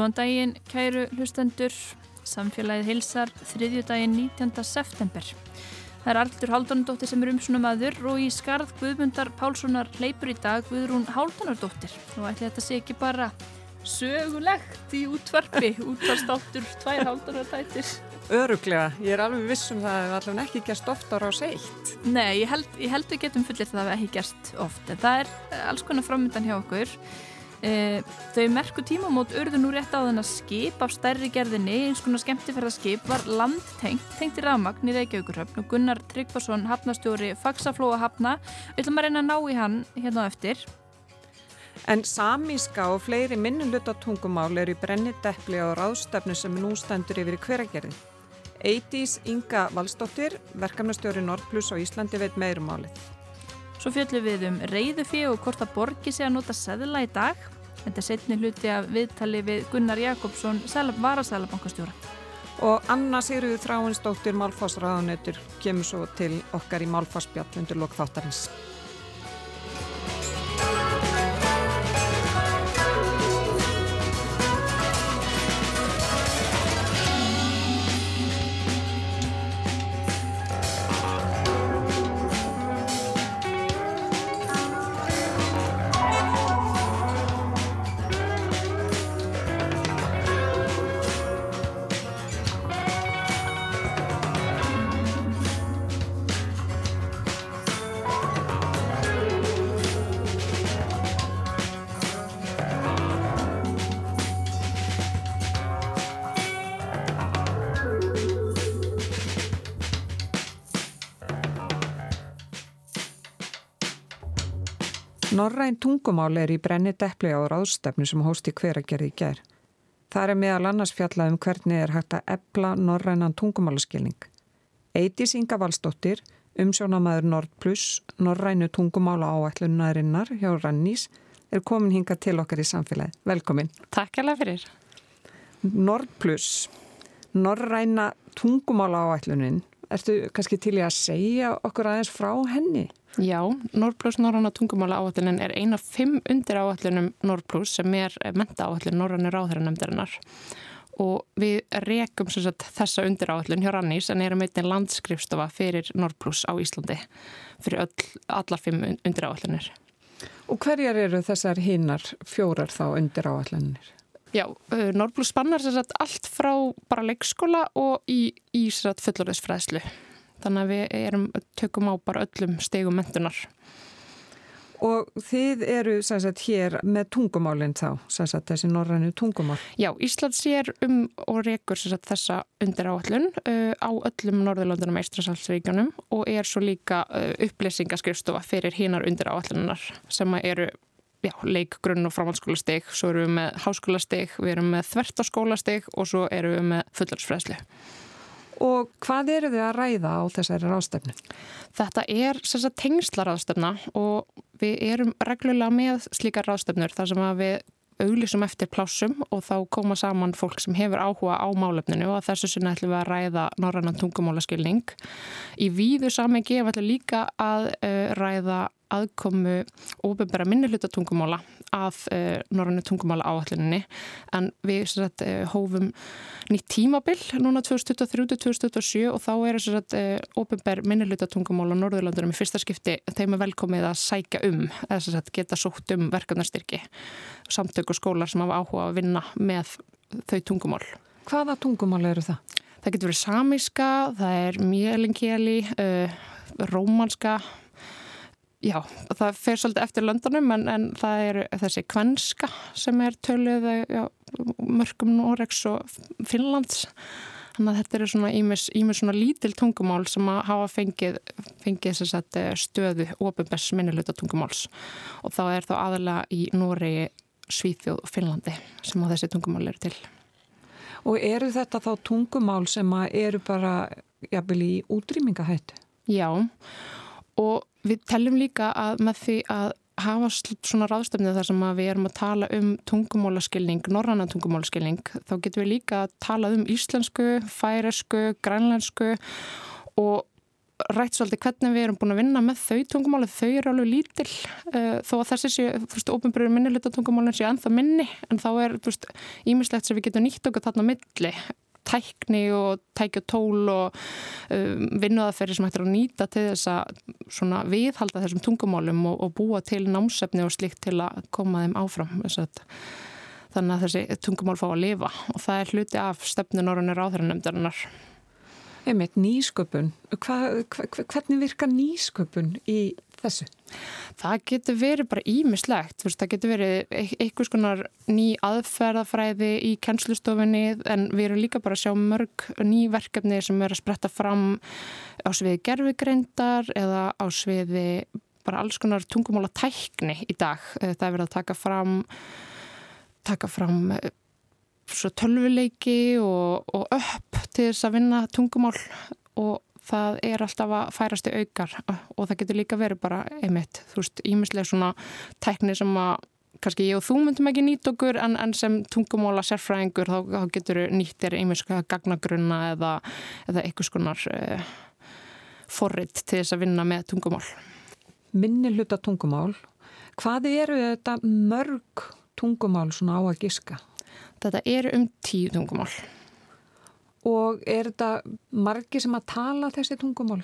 Góðan daginn, kæru hlustendur. Samfélagið hilsar þriðjudaginn 19. september. Það er Artur Haldunardóttir sem er umsunum aður og í skarð Guðmundar Pálssonar hleypur í dag Guðrún Haldunardóttir. Og ætli þetta sé ekki bara sögulegt í útvarpi, útvarstáttur, tvær Haldunardættir. Öruglega, ég er alveg vissum það að það allavega ekki gerst ofta ára á seitt. Nei, ég held, ég held við getum fullir það að það ekki gerst oft. En það er alls konar framöndan hjá okkur. E, þau merku tímamót urðu nú rétt á þenn að skip af stærri gerðinni, eins konar skemmtifærðarskip var landtengt, tengt í rafmagn í Reykjavíkurhöfn og Gunnar Tryggvason hafnastjóri Faxaflóa hafna við ætlum að reyna að ná í hann hérna á eftir En samíska og fleiri minnuluta tungumál eru í brenni deppli á ráðstefnu sem nú stendur yfir í hveragerði. Eidís Inga Valstóttir, verkefnastjóri Nordplus á Íslandi veit meirumálið. Svo fjöldum við um reyðufí og hvort að borgi sé að nota seðla í dag. Þetta er setni hluti af viðtali við Gunnar Jakobsson, varasælabankastjóra. Og Anna Sigurður Þráinsdóttir, Málfossraðanautur, kemur svo til okkar í Málfossbjall undir lokþáttarins. Norræn tungumál er í brenni deppli á ráðstefnu sem hósti hveragerði í ger. Það er meðal annars fjallað um hvernig er hægt að epla norrænan tungumálaskilning. Eitís Inga Valstóttir, umsjónamaður Nord Plus, norrænu tungumála áætlunarinnar hjá Rannís, er komin hinga til okkar í samfélagi. Velkomin. Takk alveg fyrir. Nord Plus, norræna tungumála áætlunin, ertu kannski til í að segja okkur aðeins frá henni? Já, Norrplus Norranna tungumála áallinin er eina fimm undir áallunum Norrplus sem er menta áallin Norrannu ráðherranemdarinnar og við rekum sagt, þessa undir áallun hjá Rannís en erum einnig landskrifstofa fyrir Norrplus á Íslandi fyrir öll, alla fimm undir áallunir. Og hverjar eru þessar hinnar fjórar þá undir áallinir? Já, Norrplus spannar sagt, allt frá bara leikskóla og í, í fullorðisfræðslu þannig að við erum, tökum á bara öllum stegum mentunar. Og þið eru sagt, hér með tungumálinn þá, sagt, þessi norrænu tungumál? Já, Ísland sér um og rekur sagt, þessa undir áallun uh, á öllum Norðurlandunum eistrasalsvíkjunum og er svo líka uh, upplýsingaskrifstofa fyrir hinnar undir áallunar sem eru já, leik, grunn og framhaldsskólasteg, svo eru við með háskólasteg, við erum með þvertaskólasteg og svo eru við með fullarsfræðslu. Og hvað eru þið að ræða á þessari ráðstöfnu? Þetta er tengslaráðstöfna og við erum reglulega með slíkar ráðstöfnur þar sem við auglísum eftir plásum og þá koma saman fólk sem hefur áhuga á málefninu og þessu sinna ætlum við að ræða norrannan tungumálaskilning. Í víðu samengi ætlum við líka að uh, ræða aðkomu óbembara minnilutatungumála að uh, norrannu tungumála áalluninni en við sagt, uh, hófum nýtt tímabill núna 2023-2027 og þá er þess að óbembar minnilutatungumála á Norðurlandurum í fyrsta skipti þeim er velkomið að sækja um eða sagt, geta sótt um verkefnarstyrki samtök og skólar sem hafa áhuga að vinna með þau tungumál. Hvaða tungumál eru það? Það getur verið samiska, það er mjölingeli, uh, rómanska, já, það fer svolítið eftir löndunum en, en það er þessi kvenska sem er töluð já, mörgum Noregs og Finnlands. Þannig að þetta eru svona ímið svona lítil tungumál sem að hafa fengið, fengið sagt, stöðu ofinbess minniluta tungumáls og þá er þá aðalega í Noregi Svíþjóð og Finnlandi sem á þessi tungumál eru til. Og eru þetta þá tungumál sem eru bara jafnvel í útrýmingahættu? Já og við tellum líka að með því að hafa svona ráðstöfnið þar sem við erum að tala um tungumálaskilning, norranna tungumálaskilning, þá getum við líka að tala um íslensku, færesku, grænlensku og rætt svolítið hvernig við erum búin að vinna með þau tungumáli, þau eru alveg lítil uh, þó að þessi séu, þú veist, ofinbjörður minnilita tungumálinn séu ennþá minni en þá er, þú veist, ímislegt sem við getum nýtt okkur þarna milli tækni og tækja tól og um, vinnuðaferri sem hættir að nýta til þess að viðhalda þessum tungumálum og, og búa til námsefni og slikt til að koma þeim áfram þannig að þessi tungumál fá að lifa og það er hluti af stefnun orðinir áþæranemdarinnar Einmitt, nýsköpun. Hva, hva, hvernig virkar nýsköpun í þessu? Það getur verið bara ímislegt. Það getur verið einhvers konar ný aðferðafræði í kennslustofinni en við erum líka bara að sjá mörg ný verkefni sem er að spretta fram á sviði gerfigreindar eða á sviði bara alls konar tungumála tækni í dag. Það er verið að taka fram taka fram tölvuleiki og, og upp til þess að vinna tungumál og það er alltaf að færast í aukar og það getur líka verið bara einmitt, þú veist, ímislega svona tækni sem að kannski ég og þú myndum ekki nýtt okkur en, en sem tungumála sérfræðingur þá, þá getur nýttir einmiska gagnagrunna eða, eða einhvers konar uh, forrið til þess að vinna með tungumál. Minni hluta tungumál, hvað eru þetta mörg tungumál svona á að giska? Þetta eru um tíu tungumál. Og er þetta margi sem að tala þessi tungumál?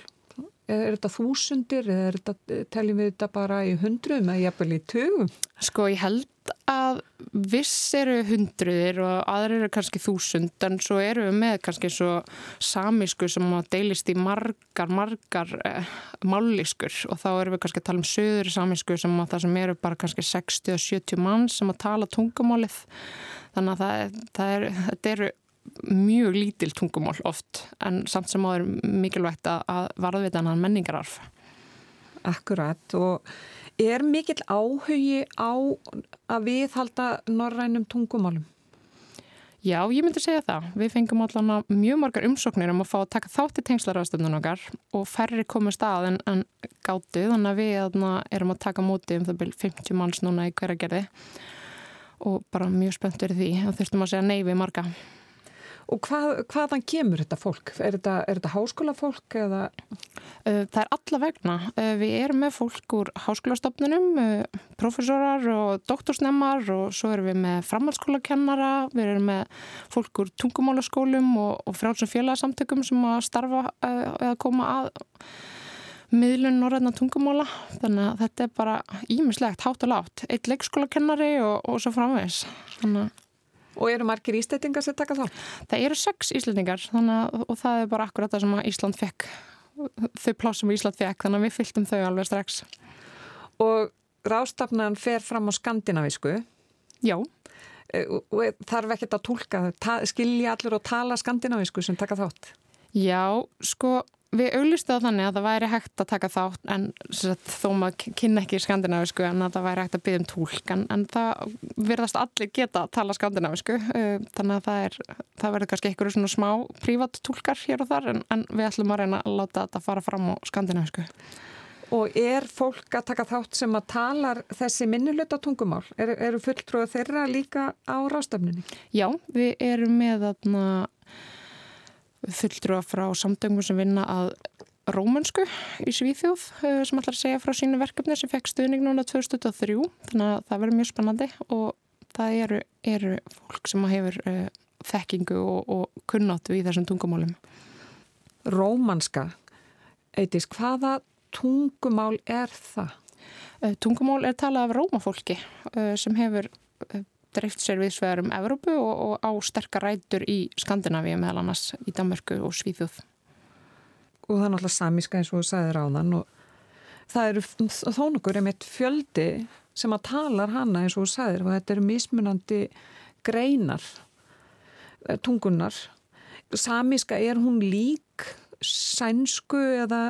Er þetta þúsundir eða er þetta, teljum við þetta bara í hundruðum eða jafnvel í tögum? Sko ég held að viss eru hundruðir og aðra eru kannski þúsund en svo eru við með kannski svo samísku sem að deilist í margar, margar eh, mállískur og þá eru við kannski að tala um söður samísku sem að það sem eru bara kannski 60-70 mann sem að tala tungumálið þannig að það, það er, þetta eru mjög lítil tungumál oft en samt sem áður mikilvægt að, að varðvita hann menningararf. Akkurat og er mikill áhugi á að viðhalda norrænum tungumálum? Já, ég myndi segja það. Við fengum allan mjög margar umsóknir um að fá að taka þátt í tengslarafstöndun okkar og færri komur stað en, en gáttu þannig að við aðna, erum að taka móti um það byrjum 50 manns núna í hverja gerði og bara mjög spennt verið því og þurftum að segja nei við marga. Og hvað, hvaðan kemur þetta fólk? Er þetta, er þetta háskólafólk eða? Það er alla vegna. Við erum með fólk úr háskólastofnunum, profesorar og doktorsnemmar og svo erum við með framhaldsskólakennara, við erum með fólk úr tungumálaskólum og, og frálsum félagsamtökum sem að starfa eða koma að miðlun norræna tungumála þannig að þetta er bara ímislegt hátt og látt, eitt leikskólakennari og, og svo framvegs Og eru margir íslendingar sem taka þá? Það eru sex íslendingar að, og það er bara akkurat það sem Ísland fekk þau plásum Ísland fekk þannig að við fylgtum þau alveg strax. Og rástafnan fer fram á skandinavísku. Já. E, og þarf ekkert að tólka skilja allir og tala skandinavísku sem taka þátt? Já, sko Við auglistu á þannig að það væri hægt að taka þátt en sagt, þó maður kynna ekki skandinavisku en að það væri hægt að byggja um tólk en, en það verðast allir geta að tala skandinavisku þannig að það, er, það verður kannski einhverju svona smá prívat tólkar hér og þar en, en við ætlum að reyna að láta þetta fara fram á skandinavisku. Og er fólk að taka þátt sem að talar þessi minnulöta tungumál? Er, eru fulltrúið þeirra líka á rástafninni? Já, við erum með þarna fulltrúa frá samtöngum sem vinna að rómansku í Svíþjóð eh, sem ætlar að segja frá sínu verkefni sem fekk stuðning núna 2003 þannig að það verður mjög spennandi og það eru, eru fólk sem hefur uh, þekkingu og, og kunnáttu í þessum tungumálum. Rómanska, eittis, hvaða tungumál er það? Uh, tungumál er talað af rómafólki uh, sem hefur dreift sér við svegarum Evrópu og, og á sterkar rætur í Skandinavíu meðal annars í Danmörku og Svíþjóð. Og það er náttúrulega samíska eins og þú sagðir á þann og það eru þó nokkur einmitt fjöldi sem að talar hana eins og þú sagðir og þetta eru mismunandi greinar eh, tungunar. Samíska, er hún lík sænsku eða?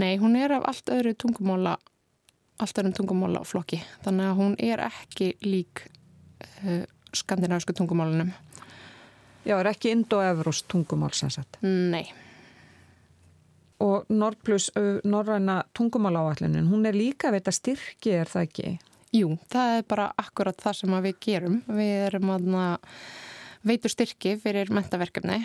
Nei, hún er af allt öðru tungumála allt öðrum tungumála flokki þannig að hún er ekki lík skandinavisku tungumálunum. Já, er ekki indo-evrós tungumál sannsett? Nei. Og Nordplus, uh, norræna tungumáláallunin, hún er líka veit að styrki, er það ekki? Jú, það er bara akkurat það sem við gerum. Við erum að veitu styrki fyrir mentaverkefni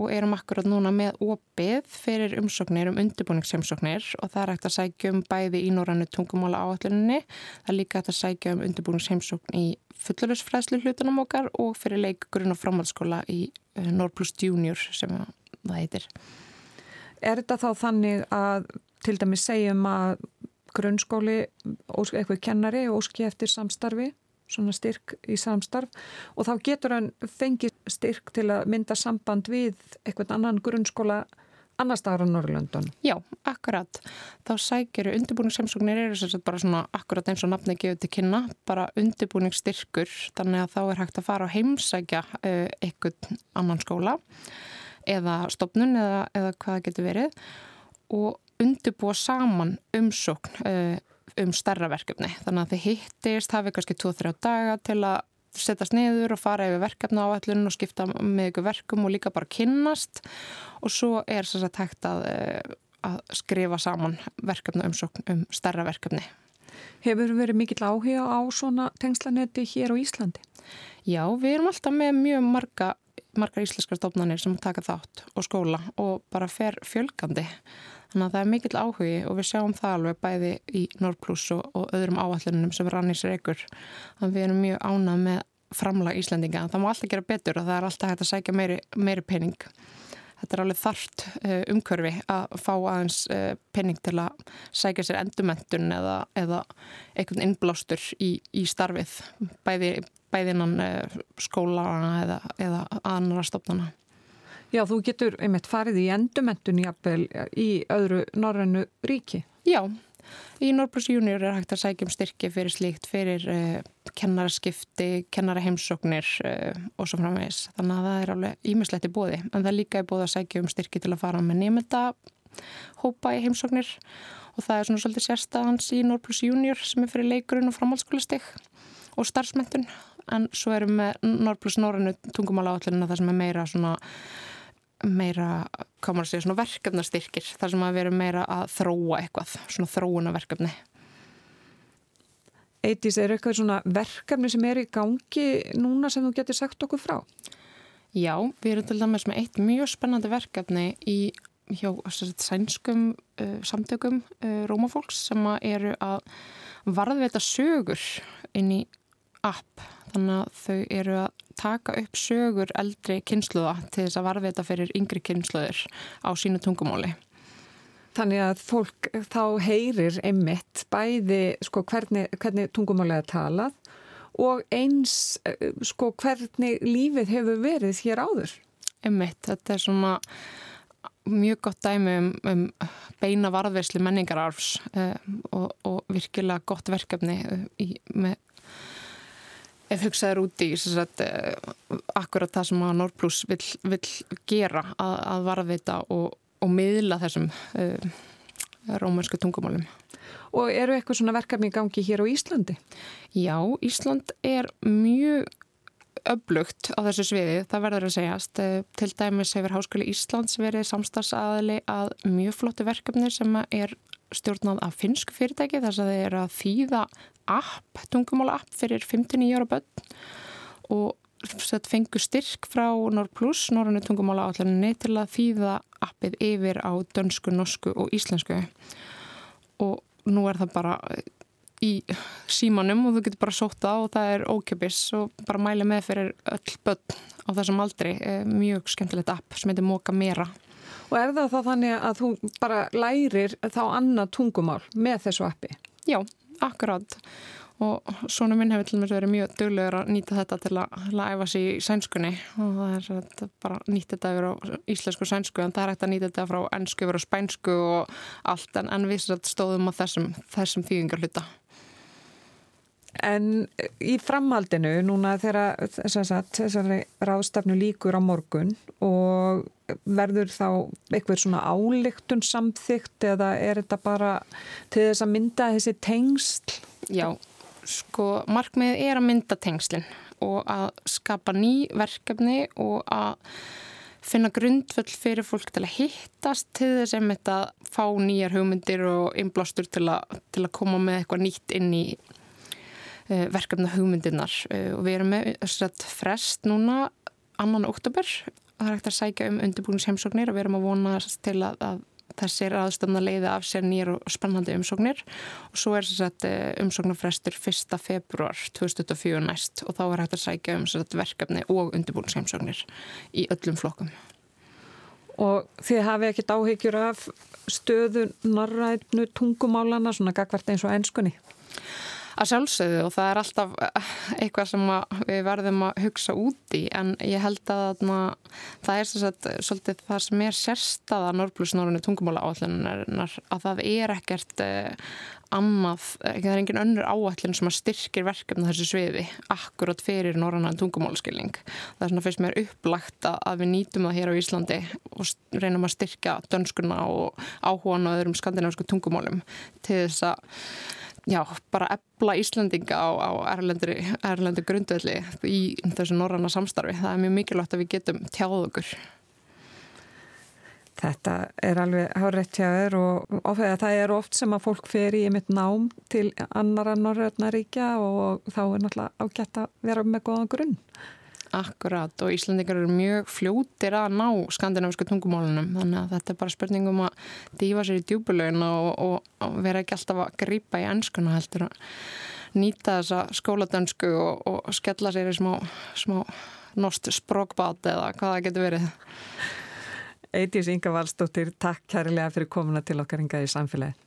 og erum akkurat núna með opið fyrir umsóknir um undirbúningsheimsóknir og það er hægt að sækja um bæði í Norrannu tungumála áalluninni. Það er líka hægt að sækja um undirbúningsheimsókn í fullurisfræslu hlutunum okkar og fyrir leik grunn og framhaldsskóla í eh, Norplus Junior sem það heitir. Er þetta þá þannig að til dæmis segjum að grunnskóli, eitthvað kennari óski eftir samstarfi svona styrk í samstarf og þá getur hann fengið styrk til að mynda samband við eitthvað annan grunnskóla annar staðar á Norrlöndun. Já, akkurat. Þá sækjuru undirbúningssemsóknir eru sem sagt bara svona akkurat eins og nafni gefur til kynna, bara undirbúningsstyrkur þannig að þá er hægt að fara á heimsækja uh, eitthvað annan skóla eða stopnun eða, eða hvað getur verið og undirbúa saman umsókn uh, um starra verkefni. Þannig að þið hittist, hafið kannski 2-3 daga til að setjast niður og fara yfir verkefna á allun og skipta með ykkur verkum og líka bara kynnast og svo er þess að tækt að, að skrifa saman verkefna umsókn um starra verkefni. Hefur verið mikill áhuga á svona tengslanetti hér á Íslandi? Já, við erum alltaf með mjög marga, marga íslenskar stofnanir sem taka þátt og skóla og bara fer fjölgandi. Þannig að það er mikill áhugi og við sjáum það alveg bæði í Norrplus og, og öðrum áallunum sem rann í sér ykkur. Þannig að við erum mjög ánað með framlag Íslandinga. Það má alltaf gera betur og það er alltaf hægt að sækja meiri, meiri pening. Þetta er alveg þart uh, umkörfi að fá aðeins uh, pening til að sækja sér endumöntun eða, eða einhvern innblástur í, í starfið bæði, bæði innan uh, skóla eða, eða annara stofnana. Já, þú getur einmitt farið í endumentun jafnvel í öðru norrannu ríki. Já, í Norbrus júnior er hægt að sækja um styrki fyrir slíkt, fyrir uh, kennaraskipti, kennaraheimsóknir uh, og svo framvegis. Þannig að það er alveg ímislegt í bóði. En það er líka í bóði að sækja um styrki til að fara með nefnda hópa í heimsóknir og það er svona svolítið sérstafans í Norbrus júnior sem er fyrir leikurinn og framhaldsskólastig og starfsmentun. En svo erum við Norbrus norrannu tungumála áallinu það sem er meira svona meira, komur að segja, svona verkefnastyrkir þar sem að vera meira að þróa eitthvað, svona þróunaverkefni. Eitís, er eitthvað svona verkefni sem er í gangi núna sem þú getur sagt okkur frá? Já, við erum til dæmis með eitt mjög spennandi verkefni í hjá sagt, sænskum uh, samtökum uh, rómafólks sem eru að varðveita sögur inn í app þannig að þau eru að taka upp sögur eldri kynsluða til þess að varfita fyrir yngri kynsluður á sínu tungumáli. Þannig að fólk þá heyrir einmitt bæði sko, hvernig, hvernig tungumáli er talað og eins sko, hvernig lífið hefur verið hér áður. Einmitt, þetta er svona mjög gott dæmi um, um beina varðversli menningararfs uh, og, og virkilega gott verkefni uh, í, með ef hugsaður út í sagt, eh, akkurat það sem að Norrplus vill, vill gera að, að varðvita og, og miðla þessum uh, rómörsku tungumálum. Og eru eitthvað svona verkefni í gangi hér á Íslandi? Já, Ísland er mjög öflugt á þessu sviði, það verður að segjast. Eh, til dæmis hefur Háskóli Íslands verið samstagsaðili að mjög flottu verkefni sem er stjórnað af finsku fyrirtæki þess að þeir eru að þýða app, tungumála app fyrir 59 ára börn og fengur styrk frá Norrplus, Norrannu tungumála áallinni til að þýða appið yfir á dönsku, norsku og íslensku. Og nú er það bara í símanum og þú getur bara sóta og það er ókjöpis og bara mæli með fyrir öll börn á þessum aldri. Eh, mjög skemmtilegt app sem heitir Moka Mera Og er það þá þannig að þú bara lærir þá annað tungumál með þessu appi? Já, akkurát og svona minn hefur til og með verið mjög döglegur að nýta þetta til að, til að æfa sér í sænskunni og það er þetta, bara nýta þetta yfir á íslensku sænsku en það er hægt að nýta þetta frá ennsku yfir á spænsku og allt en, en við stóðum á þessum, þessum þýðingar hluta. En í framhaldinu núna þegar þessari ráðstafnu líkur á morgun og verður þá eitthvað svona áliktun samþygt eða er þetta bara til þess að mynda þessi tengsl? Já, sko markmið er að mynda tengslinn og að skapa ný verkefni og að finna grundvöld fyrir fólk til að hittast til þess að fá nýjar hugmyndir og innblástur til, til að koma með eitthvað nýtt inn í verkefna hugmyndirnar eh, og við erum með frest núna annan oktober það er hægt að sækja um undirbúinisheimsóknir og við erum að vona til að, að þessir aðstöfna leiði af sér nýjar og spennandi umsóknir og svo er sagt, eh, umsóknarfrestur 1. februar 2024 næst og þá er hægt að sækja um sagt, verkefni og undirbúinsheimsóknir í öllum flokkum. Og þið hafið ekkert áhyggjur af stöðu norrætnu tungumálana svona gagvart eins og ennskunni? Að sjálfsögðu og það er alltaf eh, eitthvað sem við verðum að hugsa úti en ég held að na, það er sagt, svolítið það sem er sérstaða Norrblúsnorunni tungumála áallunar að það er ekkert eh, annað, eh, það er engin önnur áallin sem að styrkir verkefna þessu sviði akkurat fyrir norrannan tungumálaskilning það er svona fyrst mér upplagt að við nýtum það hér á Íslandi og reynum að styrka dönskuna og áhugan á öðrum skandinavisku tungumálum til þess að já, bara ebla Íslandinga á, á erlendur grundvelli í þessu norranna samstarfi. Það er mjög mikilvægt að við getum tjáð okkur. Þetta er alveg hárætt hjá og að það er oft sem að fólk fer í mitt nám til annara norröðnaríkja og þá er náttúrulega ágætt að vera með góðan grunn. Akkurat og Íslandingar eru mjög fljótir að ná skandinavisku tungumálunum þannig að þetta er bara spurningum að dífa sér í djúbulögin og, og vera ekki alltaf að grýpa í ennskuna heldur að nýta þessa skóladönsku og, og skella sér í smá, smá nost sprókbát eða hvað það getur verið. Eitís Inga Valstóttir, takk kærlega fyrir komuna til okkar ynga í samfélagi.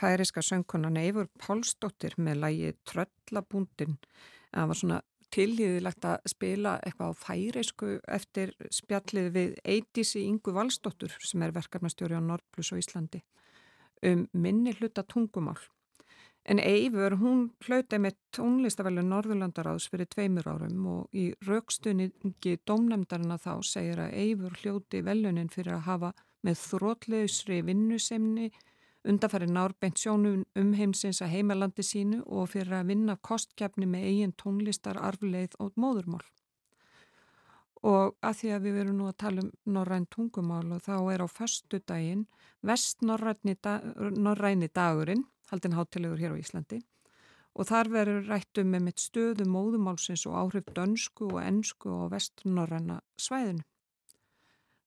Færiska söngkonan Eifur Pálsdóttir með lægi Tröllabúndin. Það var svona tilhýðilegt að spila eitthvað á færisku eftir spjallið við Eidísi Ingu Valsdóttur sem er verkefnastjóri á Nordplus og Íslandi um minni hluta tungumál. En Eifur, hún hlautið með tónlistavellu Norðurlandaráðs fyrir tveimur árum og í raukstunningi domnemndarina þá segir að Eifur hljóti velunin fyrir að hafa með þrótleusri vinnusemni undarfæri nárbeint sjónum um heimsins að heimalandi sínu og fyrir að vinna kostkjafni með eigin tónlistar, arfleið og móðurmál. Og að því að við verum nú að tala um norræn tungumál og þá er á förstu daginn vestnorræni dag, dagurinn, haldin hátilegur hér á Íslandi og þar verður rættum með mitt stöðu móðumálsins og áhrif dönsku og ennsku og vestnorræna svæðinu.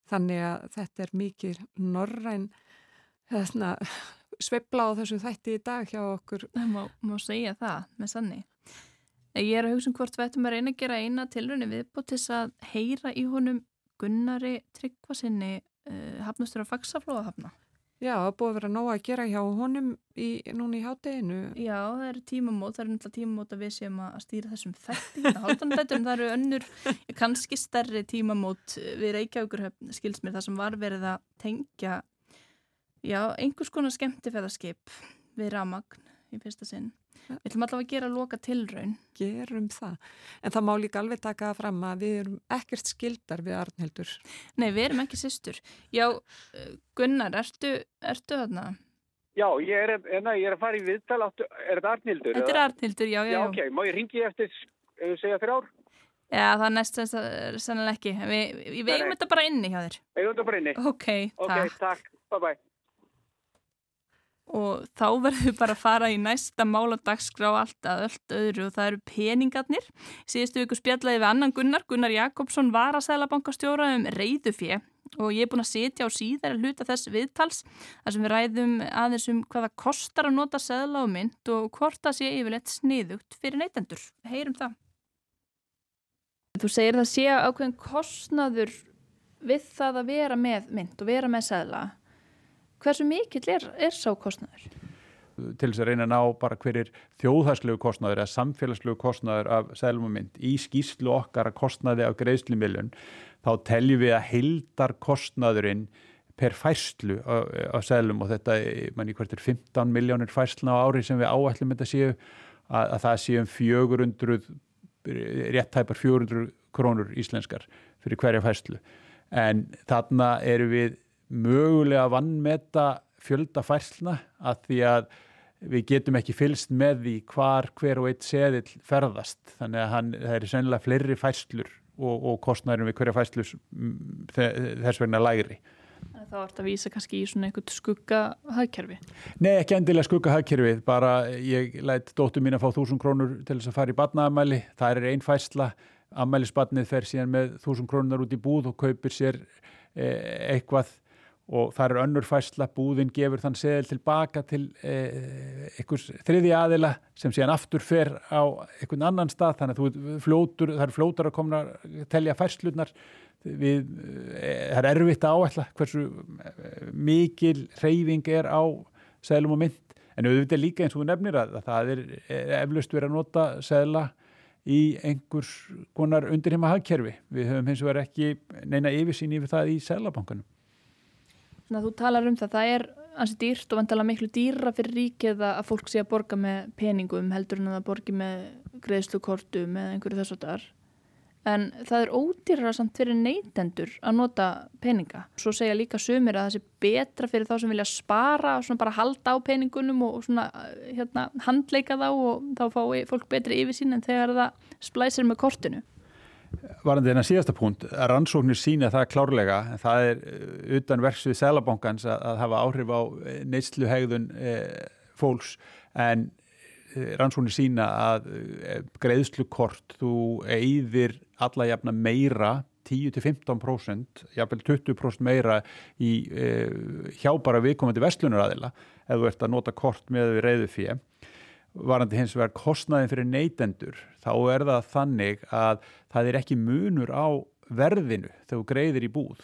Þannig að þetta er mikið norræn hérna, sveibla á þessu þætti í dag hjá okkur. Það má, má segja það með sanni. Ég er að hugsa um hvort við ættum að reyna að gera eina tilröndi viðbútt til að heyra í honum Gunnari Tryggvasinni uh, hafnastur á Faxaflóðahafna. Já, það búið að vera nóga að gera hjá honum í, núna í hátteginu. Já, það eru tímamót, það eru náttúrulega tímamót að við séum að stýra þessum þætti, en það eru önnur, kannski stærri tímamót við Reykjavíkur skilsmir þar sem var verið að tengja Já, einhvers konar skemmtifæðarskip við Ramagn í fyrsta sinn. Ja. Við ætlum allavega að gera loka tilraun. Gerum það. En það má líka alveg taka fram að við erum ekkert skildar við Arnhildur. Nei, við erum ekki sýstur. Já, eh, Gunnar, ertu, ertu þarna? Já, ég er, enna, ég er að fara í viðtal. Áttu, er þetta Arnhildur? Þetta er Arnhildur, já, já. Já, ok. Má ég ringi eftir, ef þú segja þrjár? Já, það er næst sannlega ekki. Við, við eigum þetta bara inni hjá þér. Eigum þetta bara inni? Ok, takk. Ok, takk. Bye bye og þá verðum við bara að fara í næsta máladagsgrá allt að öllt öðru og það eru peningarnir. Síðustu viku spjallaði við annan Gunnar, Gunnar Jakobsson var að sælabankastjóra um reyðufjö og ég er búin að setja á síðar að hluta þess viðtals þar sem við ræðum aðeins um hvaða kostar að nota sæla og mynd og hvort það sé yfirleitt sniðugt fyrir neytendur. Heyrum það. Þú segir það sé ákveðin kostnaður við það að vera með mynd og vera með sæla Hversu mikill er, er sá kostnæður? Til þess að reyna að ná bara hverjir þjóðhagslegu kostnæður eða samfélagslegu kostnæður af sælumumynd í skýslu okkar að kostnæði af greiðslumiljun þá teljum við að hildar kostnæðurinn per færslu á sælum og þetta, manni hvert er 15 miljónir færsluna á ári sem við áætlum þetta séu að, að það séum 400 réttæpar 400 krónur íslenskar fyrir hverja færslu en þarna eru við mögulega vannmeta fjölda færsluna að því að við getum ekki fylst með því hvar hver og eitt seðil ferðast þannig að hann, það er sennilega fleiri færslur og, og kostnærum við hverja færslus þess vegna lægri. Þá ert að vísa kannski í svona einhvert skuggahagkerfi? Nei, ekki endilega skuggahagkerfi, bara ég lætt dóttu mín að fá þúsund krónur til þess að fara í badnaamæli, það er einn færsla, amælisbadnið fer síðan með þúsund krónunar út í búð og kaupir sér eh, eitthvað og það er önnur fæsla, búðin gefur þann seðil tilbaka til eh, einhvers þriði aðila sem síðan aftur fer á einhvern annan stað. Þannig að fljótur, það er fljótar að komna að telja fæslunar við, eh, það er erfitt að áætla hversu eh, mikil reyfing er á seðlum og mynd en auðvitað líka eins og þú nefnir að, að það er eflaust verið að nota seðla í einhvers konar undirheima hagkerfi. Við höfum hins vegar ekki neina yfirsýn yfir það í seðlabankanum Svona þú talar um það, það er ansi dýrt og vantala miklu dýra fyrir ríkið að fólk sé að borga með peningum heldur en að það borgi með greiðslukortum eða einhverju þess að þar. En það er ódýrara samt fyrir neytendur að nota peninga. Svo segja líka sumir að það sé betra fyrir þá sem vilja spara og svona bara halda á peningunum og svona hérna, handleika þá og þá fái fólk betri yfirsýn en þegar það splæsir með kortinu. Varandi þennan síðasta punkt, rannsóknir sína það klárlega, það er uh, utan verksvið Sælabankans að, að hafa áhrif á eh, neysluhegðun e, fólks. En eh, rannsóknir sína að e, greiðslukort, þú eigðir alla jafna meira 10-15%, jafnvel 20% meira í e, hjá bara viðkomandi vestlunaraðila ef þú ert að nota kort með reyðu fyrir varandi hins vegar kostnaðin fyrir neytendur þá er það þannig að það er ekki munur á verðinu þegar þú greiðir í búð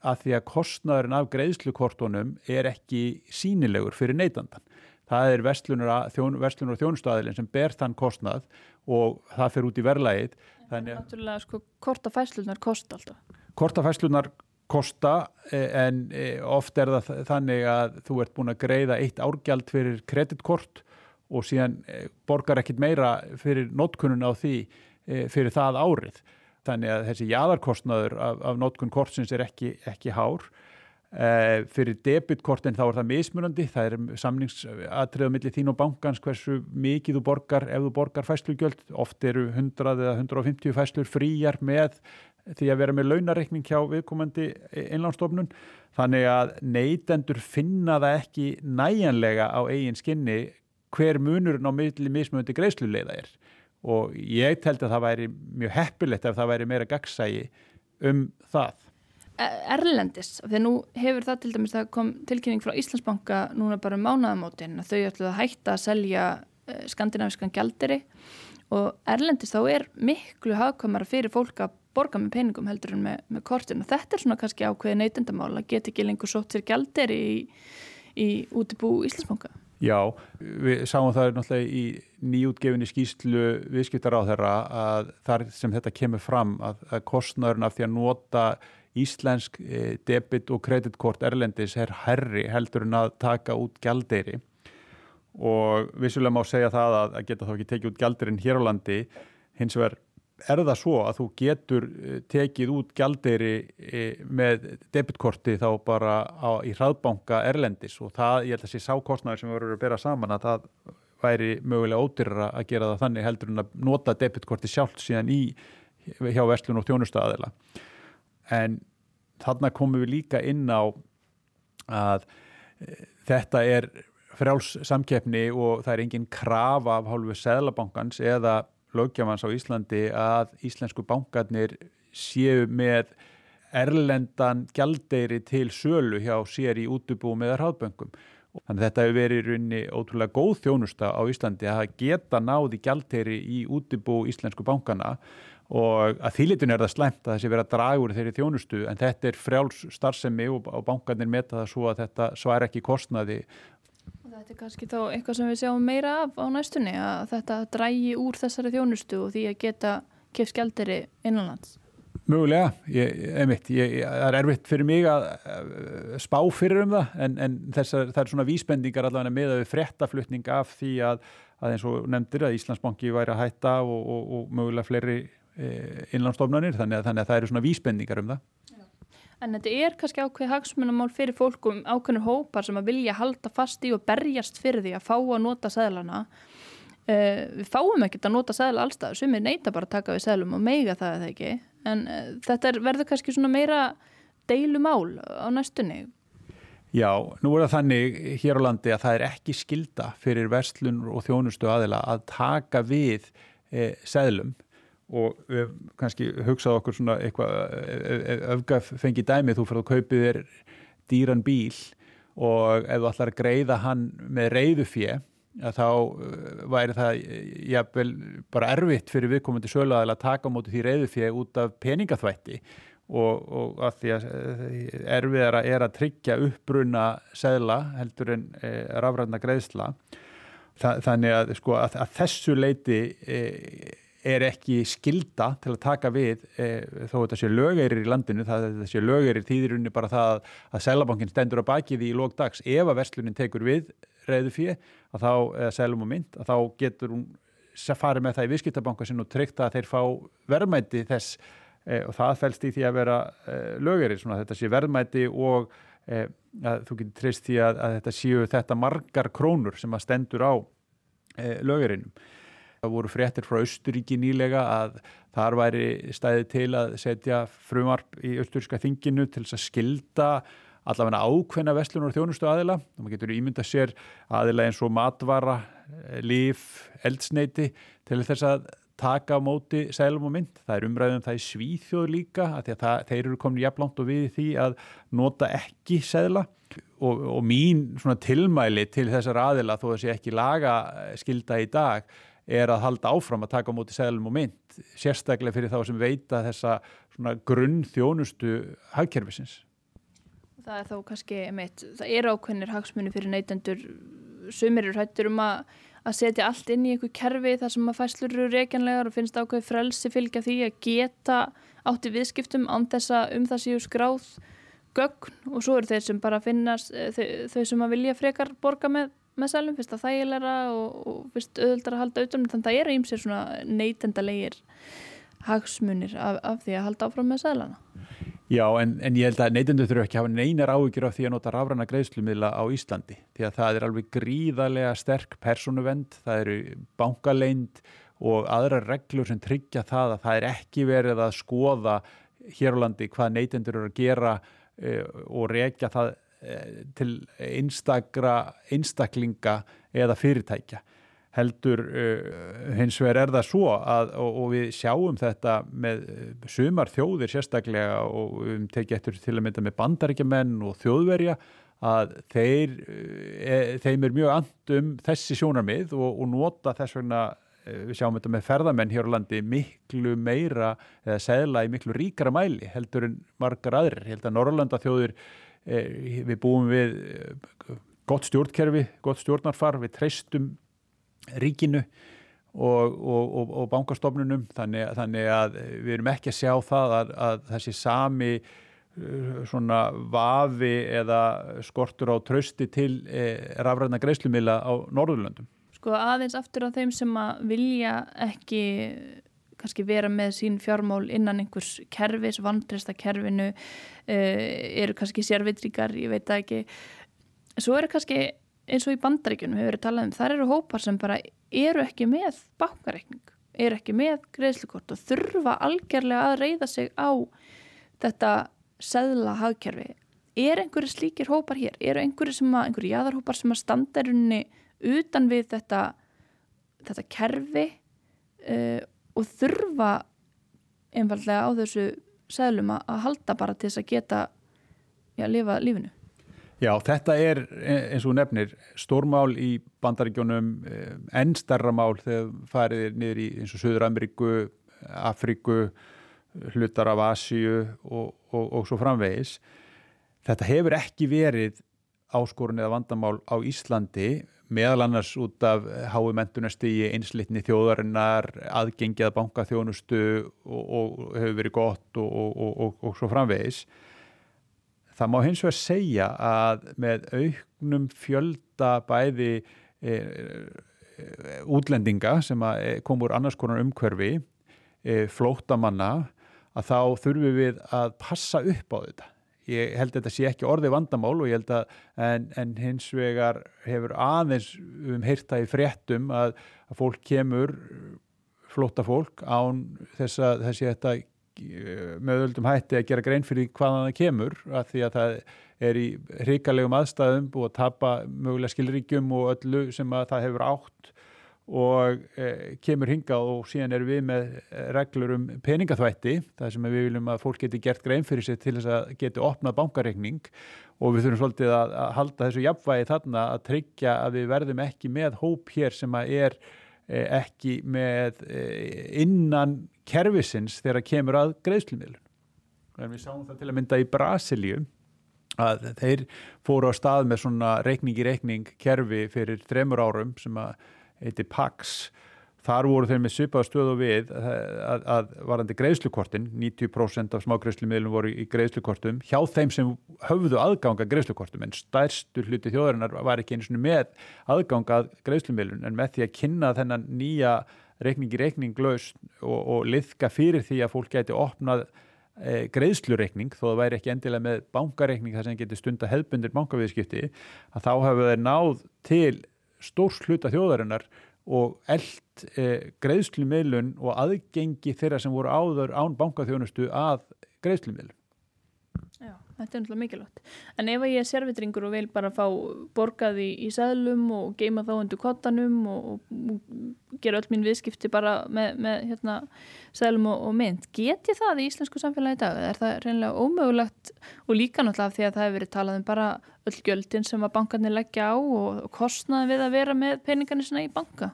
að því að kostnæðurinn af greiðslukortunum er ekki sínilegur fyrir neytandan. Það er verslunar og þjónustæðilin sem ber þann kostnæð og það fyrir út í verðlægið. Þannig að náttúrulega sko kortafæslunar kosta alltaf. Kortafæslunar kosta e, en e, oft er það þannig að þú ert búin að greiða eitt árgjald fyrir kreditkort og síðan e, borgar ekkit meira fyrir notkunnun á því fyrir það árið. Þannig að þessi jæðarkostnaður af, af nótkunn kortsins er ekki, ekki hár. Eh, fyrir debitkortin þá er það mismunandi, það er samningsatriða millir þín og bankans hversu mikið þú borgar ef þú borgar fæslugjöld, oft eru 100 eða 150 fæslur fríjar með því að vera með launareikning hjá viðkomandi innlánstofnun þannig að neytendur finna það ekki næjanlega á eigin skinni hver munurinn á milli mismunandi greiðsluleiða er og ég telt að það væri mjög heppilegt ef það væri meira gagsægi um það. E, Erlendis, þegar nú hefur það til dæmis það kom tilkynning frá Íslandsbanka núna bara um mánaðamótin að þau ætlu að hætta að selja e, skandinaviskan gjaldiri og Erlendis þá er miklu hafkamara fyrir fólk að borga með peningum heldur en með, með kortin og þetta er svona kannski ákveði neytendamála, get ekki lengur sótt sér gjaldiri í, í útibú Íslandsbanka. Já, við sáum það náttúrulega í nýjútgefinni skýslu viðskiptar á þeirra að þar sem þetta kemur fram að, að kostnörn af því að nota íslensk e, debit og kreditkort erlendis er herri heldur en að taka út gjaldeiri og vissulega má segja það að, að geta þá ekki tekið út gjaldeirinn hér á landi. Hins vegar er það svo að þú getur eh, tekið út gjaldeyri eh, með debitkorti þá bara á, í hraðbanka Erlendis og það, ég held að sé sákostnaður sem verður að bera saman að það væri mögulega ódyrra að gera það þannig heldur en að nota debitkorti sjálf síðan í hjá Vestlun og Þjónustæðila en þarna komum við líka inn á að e, þetta er fráls samkeppni og það er engin krafa af hálfu Sæðlabankans eða lögjafans á Íslandi að íslensku bankarnir séu með erlendan gjaldeyri til sölu hjá sér í útubúum eða hraðböngum. Þannig að þetta hefur verið í rauninni ótrúlega góð þjónusta á Íslandi að geta náði gjaldeyri í útubú íslensku bankana og að þýlitun er það slemt að þessi draga úr þeirri þjónustu en þetta er frjáls starfsemi og bankarnir meta það svo að þetta svar ekki kostnaði Þetta er kannski þá eitthvað sem við sjáum meira af á næstunni að þetta drægi úr þessari þjónustu og því að geta kemst gælderi innanlands. Mögulega, ég, einmitt, ég, það er erfitt fyrir mig að spá fyrir um það en, en þessar, það er svona vísbendingar allavega með að við frettaflutning af því að, að eins og nefndir að Íslandsbanki væri að hætta og, og, og mögulega fleiri eh, innlandsstofnanir þannig að, þannig að það eru svona vísbendingar um það. En þetta er kannski ákveð hagsmunamál fyrir fólkum ákveðnur hópar sem að vilja halda fast í og berjast fyrir því að fá að nota sæðlana. Uh, eh, við fáum ekkert að nota sæðla allstað, sem er neyta bara að taka við sæðlum og meiga það eða ekki. En uh, þetta er, verður kannski svona meira deilumál á næstunni. Já, nú er það þannig hér á landi að það er ekki skilda fyrir verslun og þjónustu aðila að taka við eh, sæðlum og við kannski hugsaðu okkur svona eitthvað öfgaf fengi dæmi þú fyrir að kaupið þér dýran bíl og ef þú ætlar að greiða hann með reyðufjö þá uh, væri það jafnvel bara erfitt fyrir viðkomandi söluðaðil að taka á móti því reyðufjö út af peningaþvætti og, og að því að erfiðara er að tryggja uppbruna segla heldur en e, rafræðna greiðsla Þa, þannig að, sko, að, að þessu leiti e, er ekki skilda til að taka við e, þó þetta sé lögeirir í landinu það sé lögeirir þýðirunni bara það að Sælabankin stendur á bakið í lógdags ef að verslunin tekur við reyðu fyrir að þá, eða Sælum og mynd að þá getur hún farið með það í viðskiptabanka sinn og tryggt að þeir fá verðmæti þess e, og það fælst í því að vera e, lögeirir, svona þetta sé verðmæti og að þú getur treyst því að, að þetta séu þetta margar krónur sem að stendur á lögeirinnum Það voru fréttir frá Östuríki nýlega að þar væri stæði til að setja frumarp í Östuríska þinginu til þess að skilda allavega ákveðna vestlunur og þjónustu aðila. Það getur ímynda sér aðila eins og matvara, líf, eldsneiti til þess að taka á móti sælum og mynd. Það er umræðum það í svíþjóð líka að, að þeir eru komin jafnlánt og við því að nota ekki sæla og, og mín tilmæli til þessar aðila þó að það sé ekki laga skilda í dag er að halda áfram að taka á móti seglum og mynd, sérstaklega fyrir þá sem veita þessa grunn þjónustu hagkerfisins. Það er þá kannski, meitt, það er ákveðnir hagsmunni fyrir neytendur sumir eru hættur um að, að setja allt inn í einhver kerfi þar sem að fæslur eru reikjanlegar og finnst ákveði frelsi fylgja því að geta átti viðskiptum án þessa um það séu skráð gögn og svo eru þeir sem bara finnast eh, þau, þau sem að vilja frekar borga með, með sælum, finnst það þægilega og, og finnst auðvöldar að halda auðvitað þannig að það er ímsir svona neytendalegir hagsmunir af, af því að halda áfram með sælana Já, en, en ég held að neytendur þurfu ekki að hafa neinar áhyggjur af því að nota rafræna greiðslumila á Íslandi því að það er alveg gríðarlega sterk persónuvend, það eru bankaleind og aðra reglur sem tryggja það að það er ekki verið að skoða hér á landi hvað neytendur eru að gera e, og reykja það til einstakra einstaklinga eða fyrirtækja heldur uh, hins vegar er það svo að, og, og við sjáum þetta með uh, sumar þjóðir sérstaklega og við tekjum eftir til að mynda með bandaríkjaman og þjóðverja að þeir, uh, þeim er mjög andum þessi sjónarmið og, og nota þess vegna við sjáum þetta með ferðamenn hér á landi miklu meira eða segla í miklu ríkara mæli heldur en margar aðrir. Ég held að Norrlanda þjóðir eh, við búum við uh, gott stjórnkerfi, gott stjórnarfar, við treystum ríkinu og, og, og bankastofnunum þannig, þannig að við erum ekki að sjá það að, að þessi sami uh, svona vafi eða skortur á trösti til eh, rafræðna greiðslumila á Norðurlöndum. Sko aðeins aftur á þeim sem að vilja ekki kannski vera með sín fjármál innan einhvers kerfis, vandresta kerfinu eh, eru kannski sérvitríkar, ég veit það ekki svo eru kannski eins og í bandaríkunum hefur verið talað um, þar eru hópar sem bara eru ekki með bankareikning, eru ekki með greiðslukort og þurfa algjörlega að reyða sig á þetta seðla hagkerfi. Er einhverju slíkir hópar hér? Er einhverju sem að, einhverju jæðarhópar sem að standa erunni utan við þetta, þetta kerfi uh, og þurfa einfallega á þessu seðlum að halda bara til þess að geta já, lifa lífinu? Já, þetta er eins og nefnir stórmál í bandaríkjónum enn starra mál þegar farið niður í eins og Suður Ameríku, Afriku, hlutar af Asíu og, og, og svo framvegis. Þetta hefur ekki verið áskorun eða vandamál á Íslandi meðal annars út af hái mentunastígi, einslitni þjóðarinnar, aðgengjað bankaþjónustu og, og hefur verið gott og svo framvegis. Það má hins vegar segja að með auknum fjölda bæði e, e, útlendinga sem e, kom úr annars konar umhverfi, e, flótamanna, að þá þurfum við að passa upp á þetta. Ég held að þetta sé ekki orði vandamál og ég held að en, en hins vegar hefur aðeins um heyrta í fréttum að, að fólk kemur, flóta fólk án þess að þessi þetta með öldum hætti að gera grein fyrir hvaðan það kemur að því að það er í hrikalegum aðstæðum búið að tapa mögulega skilríkjum og öllu sem að það hefur átt og e, kemur hinga og síðan erum við með reglur um peningaþvætti það sem við viljum að fólk geti gert grein fyrir sig til þess að geti opnað bankareikning og við þurfum svolítið að, að halda þessu jafnvægi þarna að tryggja að við verðum ekki með hóp hér sem að er e, ekki með e, innan kervisins þegar kemur að greiðslumilun. Við sáum það til að mynda í Brasilíu að þeir fóru á stað með svona reikning í reikning kerfi fyrir þremur árum sem að heiti PAX. Þar voru þeir með svipaða stöðu við að, að, að varandi greiðslukortin, 90% af smágreiðslumiðlum voru í greiðslukortum, hjá þeim sem höfðu aðganga greiðslukortum en stærstu hluti þjóðarinnar var ekki eins og með aðganga greiðslumiðlun en með því að kynna þennan nýja reikningi reikninglaus og, og liðka fyrir því að fólk geti opnað e, greiðslureikning þó það væri ekki endilega með bankareikning þar sem geti stunda hefbundir bankaviðskipti að þá hefur þeir náð til stórs hluta þjóðarinnar og eld e, greiðslumiðlun og aðgengi þeirra sem voru áður án bankaþjónustu að greiðslumiðlun. Þetta er náttúrulega mikilvægt. En ef ég er servitringur og vil bara fá borgaði í, í sæðlum og geima þá undir kottanum og, og gera öll mín viðskipti bara með, með hérna, sæðlum og, og mynd, get ég það í íslensku samfélagi í dag? Er það reynilega ómögulegt og líka náttúrulega því að það hefur verið talað um bara öll gjöldin sem að bankarnir leggja á og, kostnaði við að vera með peningarnir svona í banka?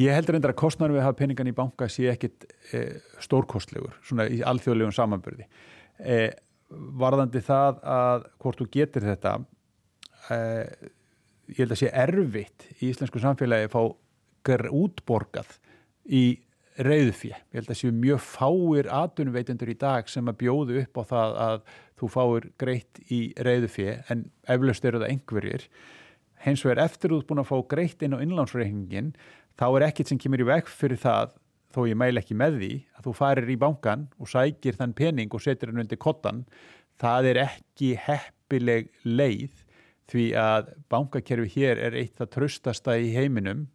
Ég heldur reyndar að kostnaður við að hafa peningarnir í banka sé ekkit e, stórkostlegur, svona í alþjóðlegum samanbörði. E, varðandi það að hvort þú getur þetta uh, ég held að sé erfitt í íslensku samfélagi að fá útborgað í reyðfjö. Ég held að séu mjög fáir atvinnuveitendur í dag sem að bjóðu upp á það að þú fáir greitt í reyðfjö en eflaust eru það einhverjir. Hens vegar eftir þú búin að fá greitt inn á innlánsreikningin þá er ekkit sem kemur í veg fyrir það þó ég meil ekki með því að þú farir í bankan og sækir þann pening og setur hann undir kottan. Það er ekki heppileg leið því að bankakerfi hér er eitt það tröstasta í heiminum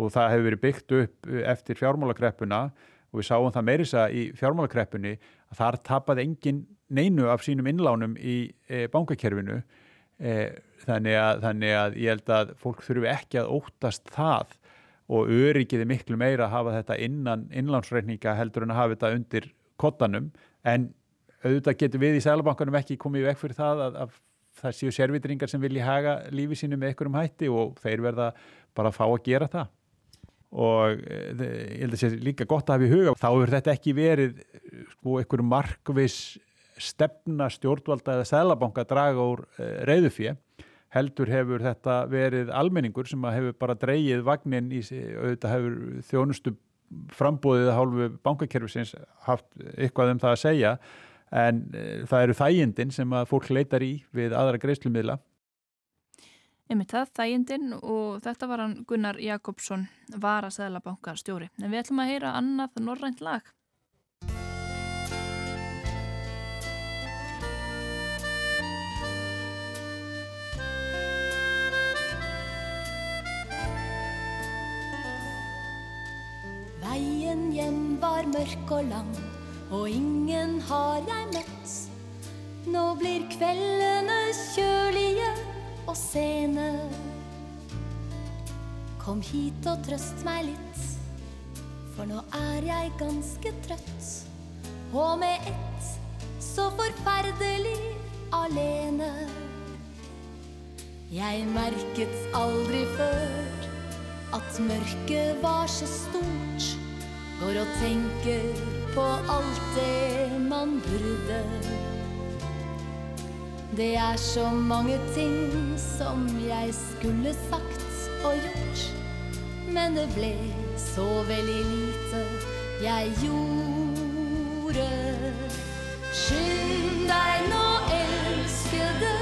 og það hefur verið byggt upp eftir fjármálakreppuna og við sáum það meirisa í fjármálakreppunni að þar tapaði engin neinu af sínum innlánum í e, bankakerfinu e, þannig, að, þannig að ég held að fólk þurfi ekki að óttast það og öryggiði miklu meira að hafa þetta innan innlánsreikninga heldur en að hafa þetta undir kottanum en auðvitað getur við í Sælabankanum ekki komið vekk fyrir það að, að það séu servitringar sem vilja haga lífi sínu með einhverjum hætti og þeir verða bara að fá að gera það. Og eh, ég held að það sé líka gott að hafa í huga þá hefur þetta ekki verið sko einhverju markvis stefna stjórnvalda eða sælabanka draga úr eh, reyðufjö heldur hefur þetta verið almenningur sem hefur bara dreyið vagnin í auðvitað hefur þjónustu frambóðið að hálfu bankakerfisins haft eitthvað um það að segja en eh, það eru þægindin sem að fólk leitar í við aðra greiðslumidla Einmitt það, þægindin og þetta var hann Gunnar Jakobsson, var að Sæðlabanka stjóri. En við ætlum að heyra annað norrænt lag. Veien hjem var mørk og lang, og ingen har jeg møtt. Nå blir kveldene kjølige og sene. Kom hit og trøst meg litt, for nå er jeg ganske trøtt. Og med ett så forferdelig alene. Jeg merket aldri før at mørket var så stort. Går og tenker på alt det man burde. Det er så mange ting som jeg skulle sagt og gjort. Men det ble så veldig lite jeg gjorde. Skynd deg nå, elskede,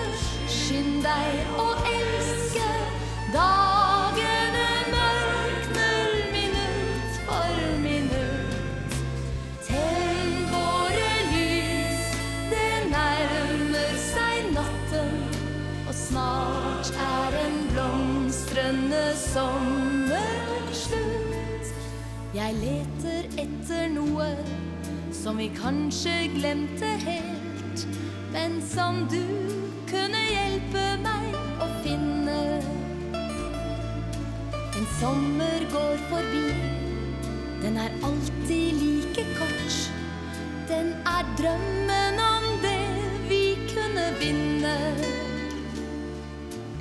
skynd deg å blomstrende sommer slutt. Jeg leter etter noe som vi kanskje glemte helt, men som du kunne hjelpe meg å finne. En sommer går forbi, den er alltid like kort. Den er drømmen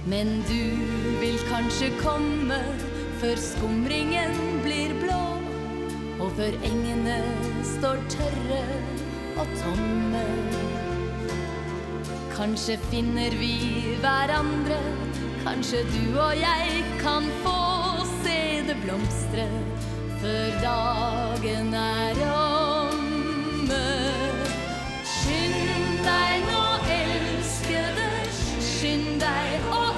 Men du vil kanskje komme før skumringen blir blå, og før engene står tørre og tomme. Kanskje finner vi hverandre, kanskje du og jeg kan få se det blomstre før dagen er omme. Skynd deg nå, elskede, skynd deg å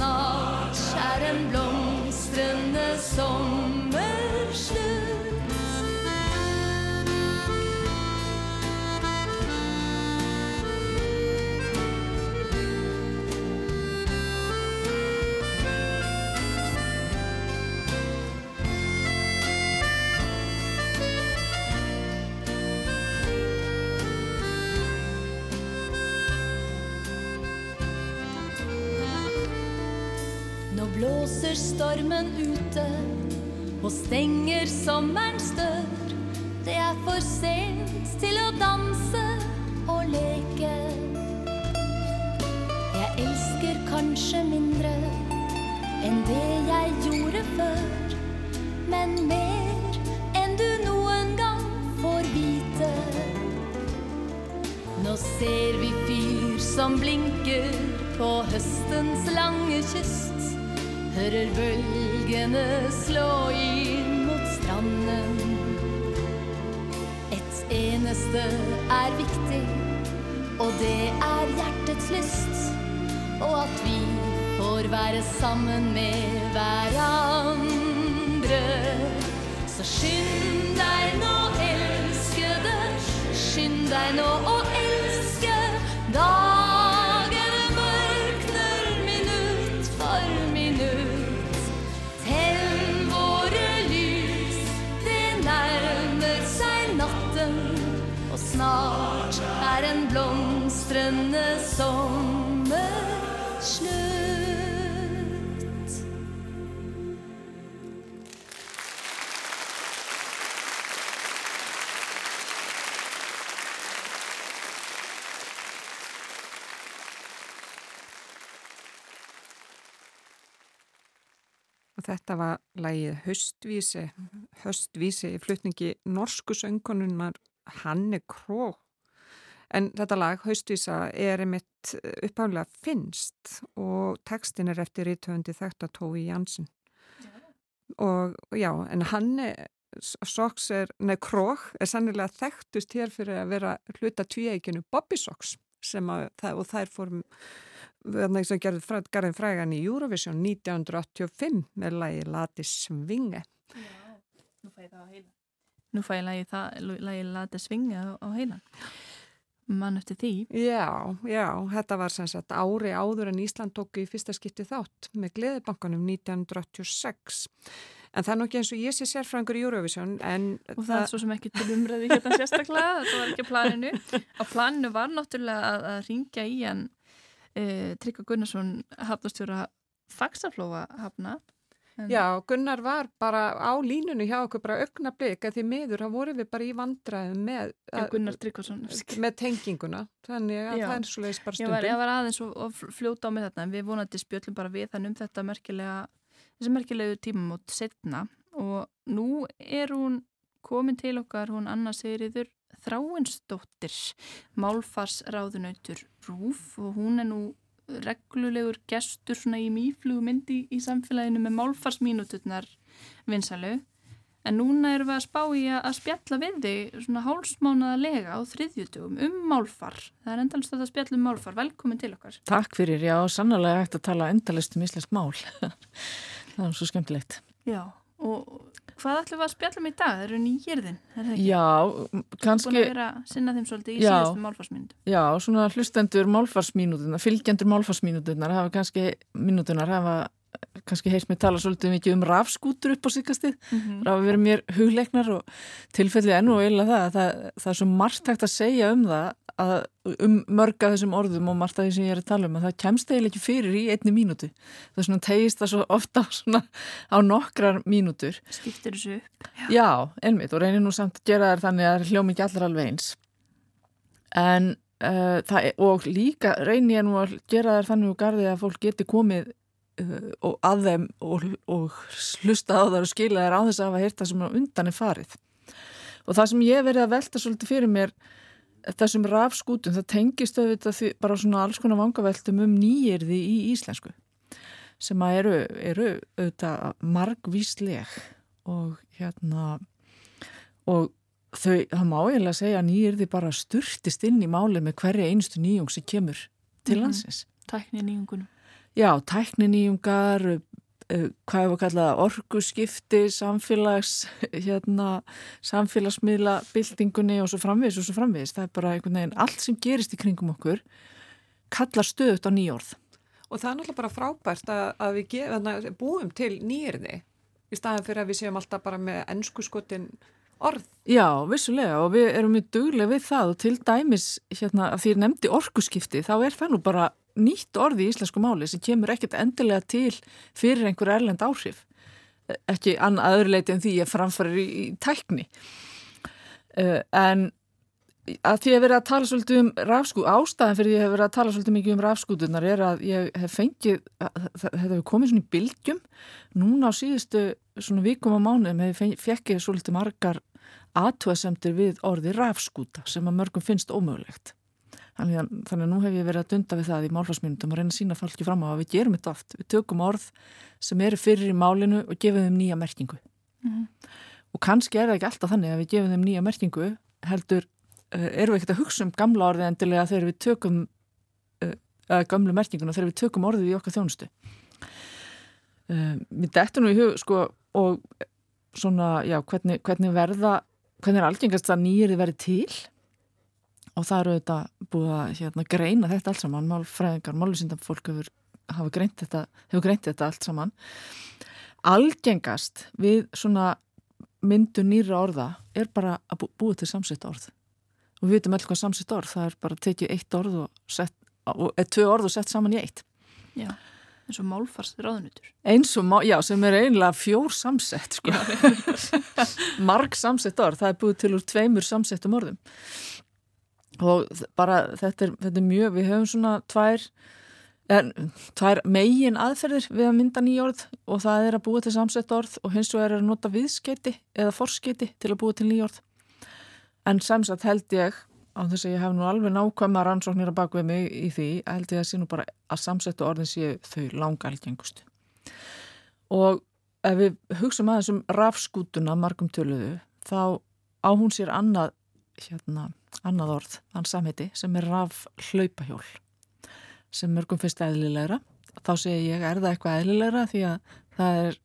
snart er en blomstrende sommer stormen ute og stenger sommerens dør. Det er for sent til å danse og leke. Jeg elsker kanskje mindre enn det jeg gjorde før. Men mer enn du noen gang får vite. Nå ser vi fyr som blinker på høstens lange kyst. Hører bølgene slå inn mot stranden. Et eneste er viktig, og det er hjertets lyst. Og at vi får være sammen med hverandre. Så skynd deg nå, elskede, skynd deg nå å elske. En blomstrende sommer slutt. Og þetta var lægið Höstvísi, Höstvísi í flutningi norsku söngkonunnar Hanne Kró. En þetta lag, Höstvísa, er einmitt uppháðlega finnst og textin er eftir rítöfundi þekta Tói Jansson. Og já, en Hanne Soks er, nei Krók er sannilega þekktust hér fyrir að vera hluta tvíeikinu Bobby Soks sem að, og þær fórum þannig sem gerði Garðin Frægan í Eurovision 1985 með lagi Lati Svinge Já, nú fæ ég það á heila Nú fæ ég lagi, lagi Lati Svinge á, á heila mann eftir því Já, já, þetta var sem sagt ári áður en Ísland tók í fyrsta skipti þátt með Gleðibankanum 1986 En það er nokkið eins og ég sé sérfrangur í Eurovision en Og það, það er svo sem ekki til umræði hérna sérstaklega, þetta var ekki planinu. Á planinu var náttúrulega að, að ringja í hann e, Tryggva Gunnarsson hafnastjóra Faxaflóa hafna. Já, Gunnar var bara á línunni hjá okkur bara aukna blik að því miður, þá vorum við bara í vandraðum með, Já, með tenginguna, þannig að Já. það er svo leiðis bara stundum. Var, ég var aðeins og, fljóta á mig þetta en við vonandi spjöllum bara við þannig um þetta merkilega þessi merkilegu tímamót setna og nú er hún komin til okkar, hún Anna Sigriður Þráinsdóttir málfarsráðunautur Rúf og hún er nú reglulegur gestur svona í mýflugmyndi í samfélaginu með málfarsmínututnar vinsalu en núna erum við að spá í að spjalla við þig svona hálsmánaðalega á þriðjutugum um málfar. Það er endalist að það spjalla um málfar, velkomin til okkar. Takk fyrir, já, sannlega hægt að tala endalist um íslensk mál. Það er svo skemmtilegt. Já, og hvað ætlum við að spjalla um í dag? Það eru nýjirðin, er það ekki? Já, kannski Búin að vera að sinna þeim svolítið í síðustu málfarsmínútu Já, svona hlustendur málfarsmínútunar fylgjendur málfarsmínútunar hafa kannski mínútunar hafa kannski heilt mér tala svolítið mikið um rafskútur upp á síkastið mm -hmm. hafa verið mér hugleiknar og tilfellið enn og eila það, það það er svo margt hægt að segja um það að, um mörga þessum orðum og margt að því sem ég er að tala um að það kemst eiginlega ekki fyrir í einni mínútu. Það er svona tegist það svo ofta svona á nokkrar mínútur. Skiptir þessu upp Já, Já einmitt og reynir nú samt að gera þær þannig að það er hljómi ekki allar alveg eins. En uh, það, og líka reynir ég nú að gera þær þannig og garði að fólk geti komið og að þeim og, og hlusta á þar og skila þær á þess að hafa heyrta sem undan er farið og það sem ég verið að velta svolítið fyrir mér þessum rafskútum, það tengist auðvitað bara svona alls konar vangaveltum um nýjirði í íslensku sem að eru, eru auðvitað margvísleg og hérna og þau, það má eiginlega segja að nýjirði bara sturtist inn í máli með hverja einstu nýjung sem kemur til mhm. landsins. Mm. Tækni nýjungunum. Já, tækni nýjungar Eh, hvað hefur kallað orguskipti, samfélags, hérna, samfélagsmiðla, byltingunni og svo framvegis og svo framvegis. Það er bara einhvern veginn allt sem gerist í kringum okkur kallar stöðut á nýjórð. Og það er náttúrulega bara frábært að, að við gef, að búum til nýjörði í staðan fyrir að við séum alltaf bara með ennskuskotin orð. Já, vissulega og við erum mjög duglega við það og til dæmis hérna að því að nefndi orguskipti þá er það nú bara nýtt orði í íslensku máli sem kemur ekkert endilega til fyrir einhver erlend áhrif. Ekki annað öðruleiti en því að framfærir í, tækni. Uh, en að því að vera að tala svolítið um rafskú, ástæðan fyrir ég hef verið að tala svolítið mikið um rafskútunar er að ég hef fengið, þetta hefur komið svona í bylgjum, núna á síðustu svona vikum á mánuðum hef fekkið svolítið margar aðtúasemtir við orði rafskúta sem að mörgum finnst ómögulegt. Þannig að, þannig að nú hef ég verið að dunda við það í málfarsmynundum og reyna að sína fólki fram á að við gerum þetta oft. Við tökum orð sem eru fyrir í málinu og gefum þeim nýja merkingu. Mm -hmm. Og kannski er það ekki alltaf þannig að við gefum þeim nýja merkingu heldur uh, erum við ekkert að hugsa um gamla orðið endilega þegar við tökum uh, gamlu merkinguna þegar við tökum orðið í okkar þjónustu uh, Mér dættu nú í hug sko og svona, já, hvernig, hvernig verða hvernig er algengast að nýrið verið til og það eru þetta búið að hérna, greina þetta allt saman. Málfræðingar, málusindam fólk hefur, greint þetta, hefur greint þetta allt saman. Algengast við svona myndu nýra orða er bara að búið til samsett orð. Og við veitum alltaf hvað samsett orð það er bara að tekið eitt orð og sett eða tvö orð og sett saman í eitt. Já, eins og málfarst ráðunutur eins og, já, sem er einlega fjór samsett sko. Marg samsett orð, það er búið til úr tveimur samsettum orðum og bara þetta er, þetta er mjög, við höfum svona tvær en tvær megin aðferðir við að mynda nýjórð og það er að búa til samsett orð og hins vegar er að nota viðskeiti eða forskeiti til að búa til nýjórð en samsett held ég á þess að ég hef nú alveg nákvæmma rannsóknir að baka við mig í því held ég að sé nú bara að samsettu orðin séu þau langa algengustu og ef við hugsaum aðeins um rafskútuna margum töluðu þá á hún sér annað hérna, annað orð, þann samheiti sem er raf hlaupahjól sem mörgum finnst eðlilegra. Þá segir ég, er það eitthvað eðlilegra? Því að það er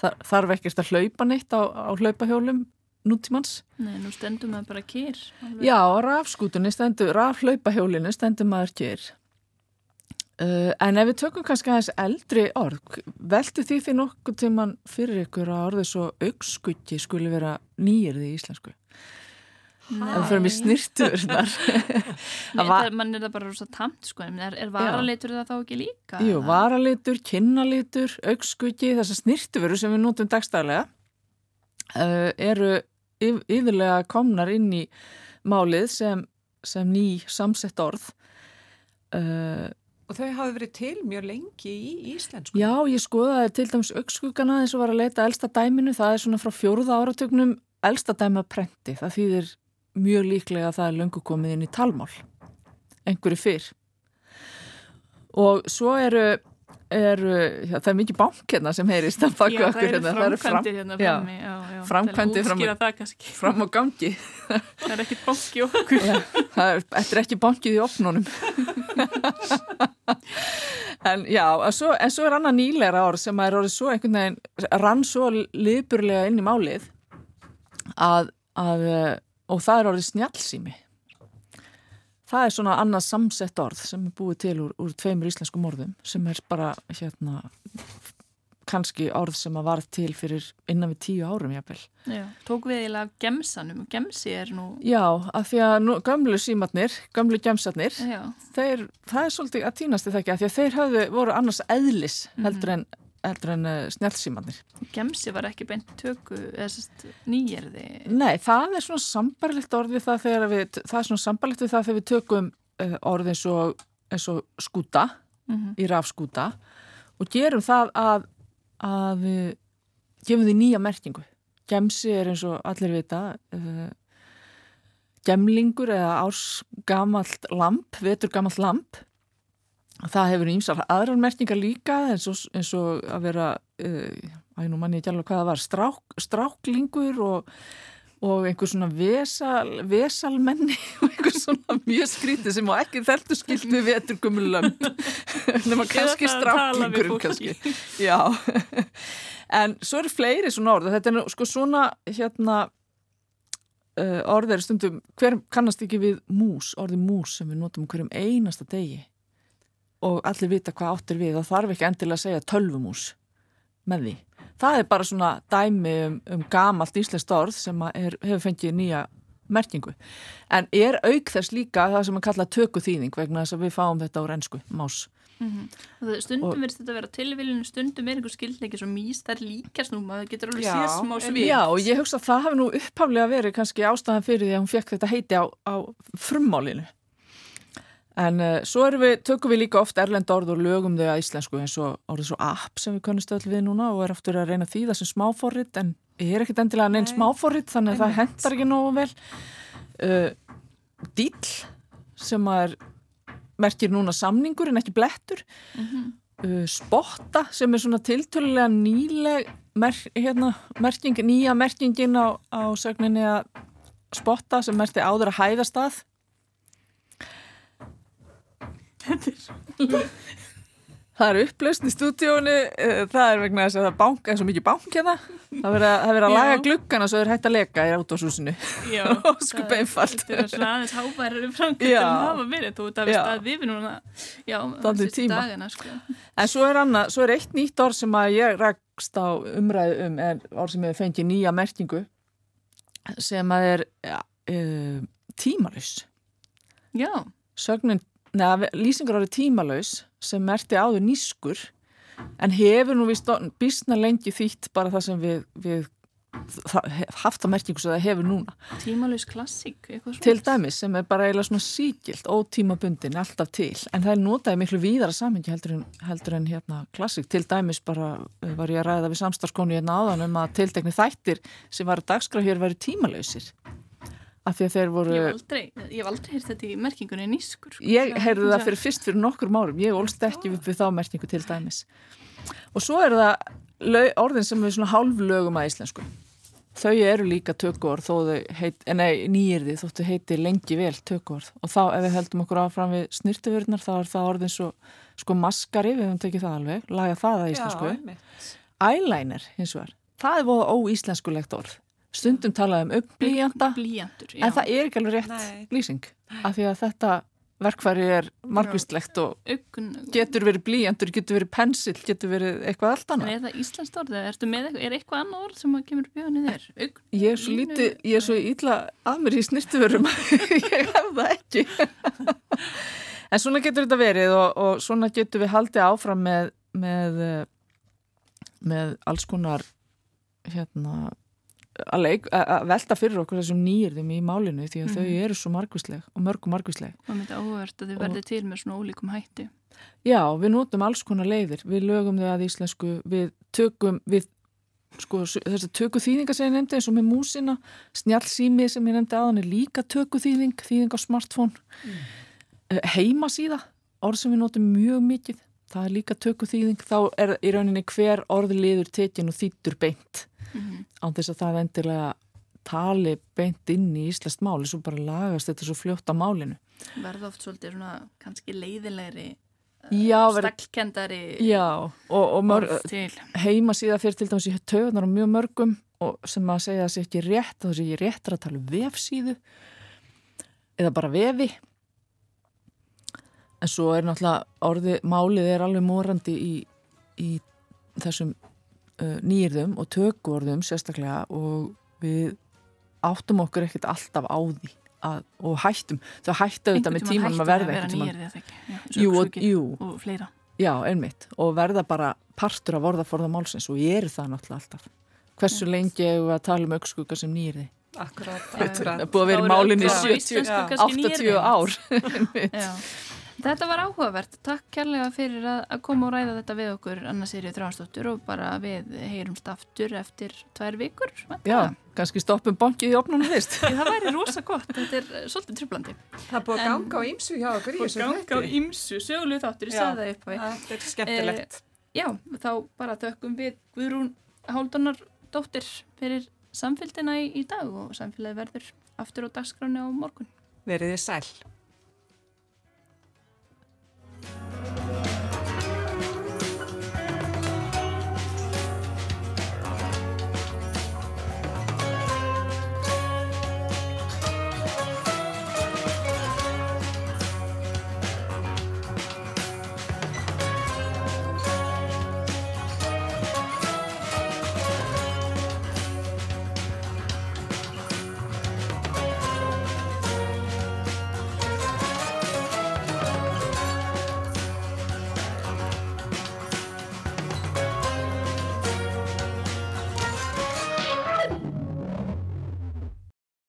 það, þarf ekkert að hlaupa neitt á, á hlaupahjólum nútímans. Nei, nú stendur maður bara kýr Já, rafskútunni stendur, rafhlaupahjólinu stendur maður kýr uh, en ef við tökum kannski aðeins eldri orð, veltu því því nokkuð tíman fyrir ykkur að orðið svo aukskutti skuli vera nýjirði í íslensku það fyrir mig snirtuðurnar mann er það bara rosa tamt sko. Er, er varalitur það þá ekki líka? Jú, varalitur, kinnalitur aukskuti, þessar snirtuveru sem við notum dagstæðlega uh, eru yf yfirlega komnar inn í málið sem, sem ný samsett orð. Uh, Og þau hafi verið til mjög lengi í íslensku? Já, ég skoðaði til dæmis aukskugana eins og var að leita elsta dæminu, það er svona frá fjóruða áratögnum elsta dæma prenti, það þýðir mjög líklega að það er löngu komið inn í talmál einhverju fyrr. Og svo eru, eru já, það er mikið bank hérna sem heyrist hérna það eru framkvæmdi hérna frammi framkvæmdi fram, fram á gangi. Það er ekkit banki okkur. Já, það er, er ekki bankið í opnunum en já en svo, en svo er annað nýleira orð sem er orðið svo einhvern veginn rann svo liburlega inn í málið að, að og það er orðið snjálfsými. Það er svona annað samsett orð sem er búið til úr, úr tveimur íslenskum orðum sem er bara hérna kannski orð sem að varð til fyrir innan við tíu árum jáfnvel. Já, tók við eiginlega gemsanum, gemsi er nú... Já, af því að nú, gamlu símatnir, gamlu gemsatnir, þeir, það er svolítið að týnast þetta ekki, af því að þeir hafðu voru annars eðlis heldur en eldur en uh, eh, snjálfsímanir. Gemsi var ekki beint tökku, eða sérst nýjerði? Nei, það er svona sambarlegt orð við það þegar við, það er svona sambarlegt við það þegar við tökum uh, orð eins og, eins og skúta, mm -hmm. í rafskúta og gerum það að, að við gefum því nýja merkingu. Gemsi er eins og allir vita gemlingur eða ársgamalt lamp, vetur gamalt lamp Það hefur ímsar aðrar merkingar líka eins og, eins og að vera, uh, að nú manni ekki alveg hvað það var, strák, stráklingur og, og einhver svona vesal, vesalmenni og einhver svona mjög skrítið sem á ekki þeltu skilt við vetur gumulönd, nema kannski stráklingur kannski. Já, en svo eru fleiri svona orð, þetta er sko svona hérna uh, orð er stundum, hver kannast ekki við mús, orði mús sem við notum hverjum einasta degi og allir vita hvað áttur við og þarf ekki endilega að segja tölvumús með því. Það er bara svona dæmi um, um gamalt íslenskt orð sem er, hefur fengið nýja merkingu. En er auk þess líka það sem er kallað tökuþýðing vegna þess að við fáum þetta á reynsku, más. Mm -hmm. Stundum verðist þetta að vera tilviljun, stundum er einhver skildleiki svo mís, er líkast nú, maður getur alveg séð smá svið. Já, og ég hugsa að það hafi nú upphaflega verið kannski ástæðan fyrir því að hún fekk þetta heiti á, á frummálinu. En uh, svo við, tökum við líka oft erlend orð og lögum þau að íslensku eins og orðið svo app sem við kannast öll við núna og er aftur að reyna að þýða sem smáforrit en ég er ekkit endilega neinn Nei, smáforrit þannig að það hendar ekki nógu vel. Uh, dýll sem er, merkir núna samningur en ekki blettur. uh, spotta sem er svona tiltölulega nýleg mer, hérna, merking, nýja merkingin á, á sögninni að spotta sem merti áður að hæðast að Það er upplausn í stúdíónu eh, það er vegna þess að það banka er svo mikið bank hérna það er verið að, það að laga glukkana svo er hægt að leka í Ósköp það- einfalt. Þetta er svona aðeins háværi framkvæmt en hafa verið, þú að við Já. stað við núna, já, tíma. dagana, sko. En svo er, annað, svo er eitt nýtt orð sem að ég rakst á umræðu um er orð sem hefur fengið nýja merkingu sem að er ja, uh, tímalus. Já, Sögnin, neða, lýsingar orðið tímalus sem merti áður nýskur en hefur nú vist bísna lengi þýtt bara það sem við, við haft að merkingu sem það hefur núna. tímalus klassík. Til dæmis sem er bara eiginlega svona síkilt, ótímabundin, alltaf til. En það er notaði miklu víðara samhengi heldur en, heldur en hérna klassík. Til dæmis bara eh, var ég að ræða við samstarfskonu hérna áðan um að tiltekni þættir sem var að dagskrá hér væri tímalausir. Af því að þeir voru... Ég hef aldrei, ég hef aldrei heyrt þetta í merkingunni nýskur. sko. Ég heyrði það Já. fyrir fyrst fyrir nokkur árum, ég ólst ekki upp við þá merkingu til dæmis. Og svo eru það orðin sem við svona hálflögum að íslensku. Þau eru líka tökuorð þó þau heit, eh, nei, nýjirði þóttu heiti lengi vel tökuorð. Og þá ef við heldum okkur áfram við snirtuvörnar þá er það orðin svo sko maskari, við höfum tekið það alveg, laga það að íslensku. Eyeliner hins vegar, það er voða óíslenskulegt orð. Stundum talaði um já. en það er ekki alveg rétt Nei. lýsing af því að þetta verkfæri er margvistlegt og getur verið blíjandur, getur verið pensil, getur verið eitthvað allt annað. er það íslenskt orð eða ertu með eitthvað, er eitthvað annað orð sem kemur höfni þér? Augun, Ég er svo línu- lítið, ég er svo ítla að mér í snirtuverum, ég hef það ekki. en svona getur þetta verið og, og svona getur við haldið áfram með, með, eh, með alls konar hérna, að, leik, að að velta fyrir okkur þessum nýjirðum í málinu því að þau eru svo margvísleg og mörgum margvísleg. Það myndi áhugavert að þið Og- verði til með svona ólíkum hætti. Já, við notum alls konar leiðir, við lögum þau að íslensku, við tökum, við, sko, þess að töku þýðinga sem ég nefndi eins og með músina, snjallsými sem ég nefndi aðan er líka töku þýðing, þýðing á smartphone, mm. heimasíða, orð sem við notum mjög mikið, það er líka töku þýðing, þá er í rauninni hver orðliður tekin og þýttur beint, Mhm. án þess að það endilega tali beint inn í íslenskt máli, svo bara lagast þetta svo fljótt á málinu. Verða oft svolítið svona kannski leiðilegri, Já, verið, staklkendari já, og, og mörg, orð til. heimasíða fyrir til dæmis í töðunar á mjög mörgum og sem að segja að sé ekki rétt þá sé ég réttar að tala um vefsíðu eða bara vefi en svo er náttúrulega orði, málið er alveg morandi í, í þessum uh, nýrðum og tökuorðum sérstaklega og við áttum okkur ekkert alltaf á því að, og hættum, þau hættu auðvitað með tímanum að verða eða ekki. Já, Jú, og, sögusviki jú, og fleira. Já, einmitt og verða bara partur af orðaforða málsins og ég er það náttúrulega alltaf. Hversu lengi hefur við að tala um aukskugga sem nýrði? Akkurat, Já, Það akkurat. búið að vera í málinni öll á 70, íslensku kannski 80 nýyrði. ár. Já. Þetta var áhugavert. Takk kærlega fyrir að, að koma og ræða þetta við okkur Anna Sirju Þránsdóttur og bara við heyrumst aftur eftir tvær vikur. Já, kannski stoppum bankið í opnunum fyrst. Því Það væri rosa gott. Þetta er eh, svolítið trublandi. Það búið að ganga á ýmsu hjá okkur í þessu ganga á ymsu, sögulegu þáttur, ég Já. sagði það upp á Þetta er skemmtilegt. Já, þá bara þökkum við Guðrún Háldanar dóttir fyrir samfélgina í, í dag og samfélagi verður aftur á dagskráni á morgun. Verið Música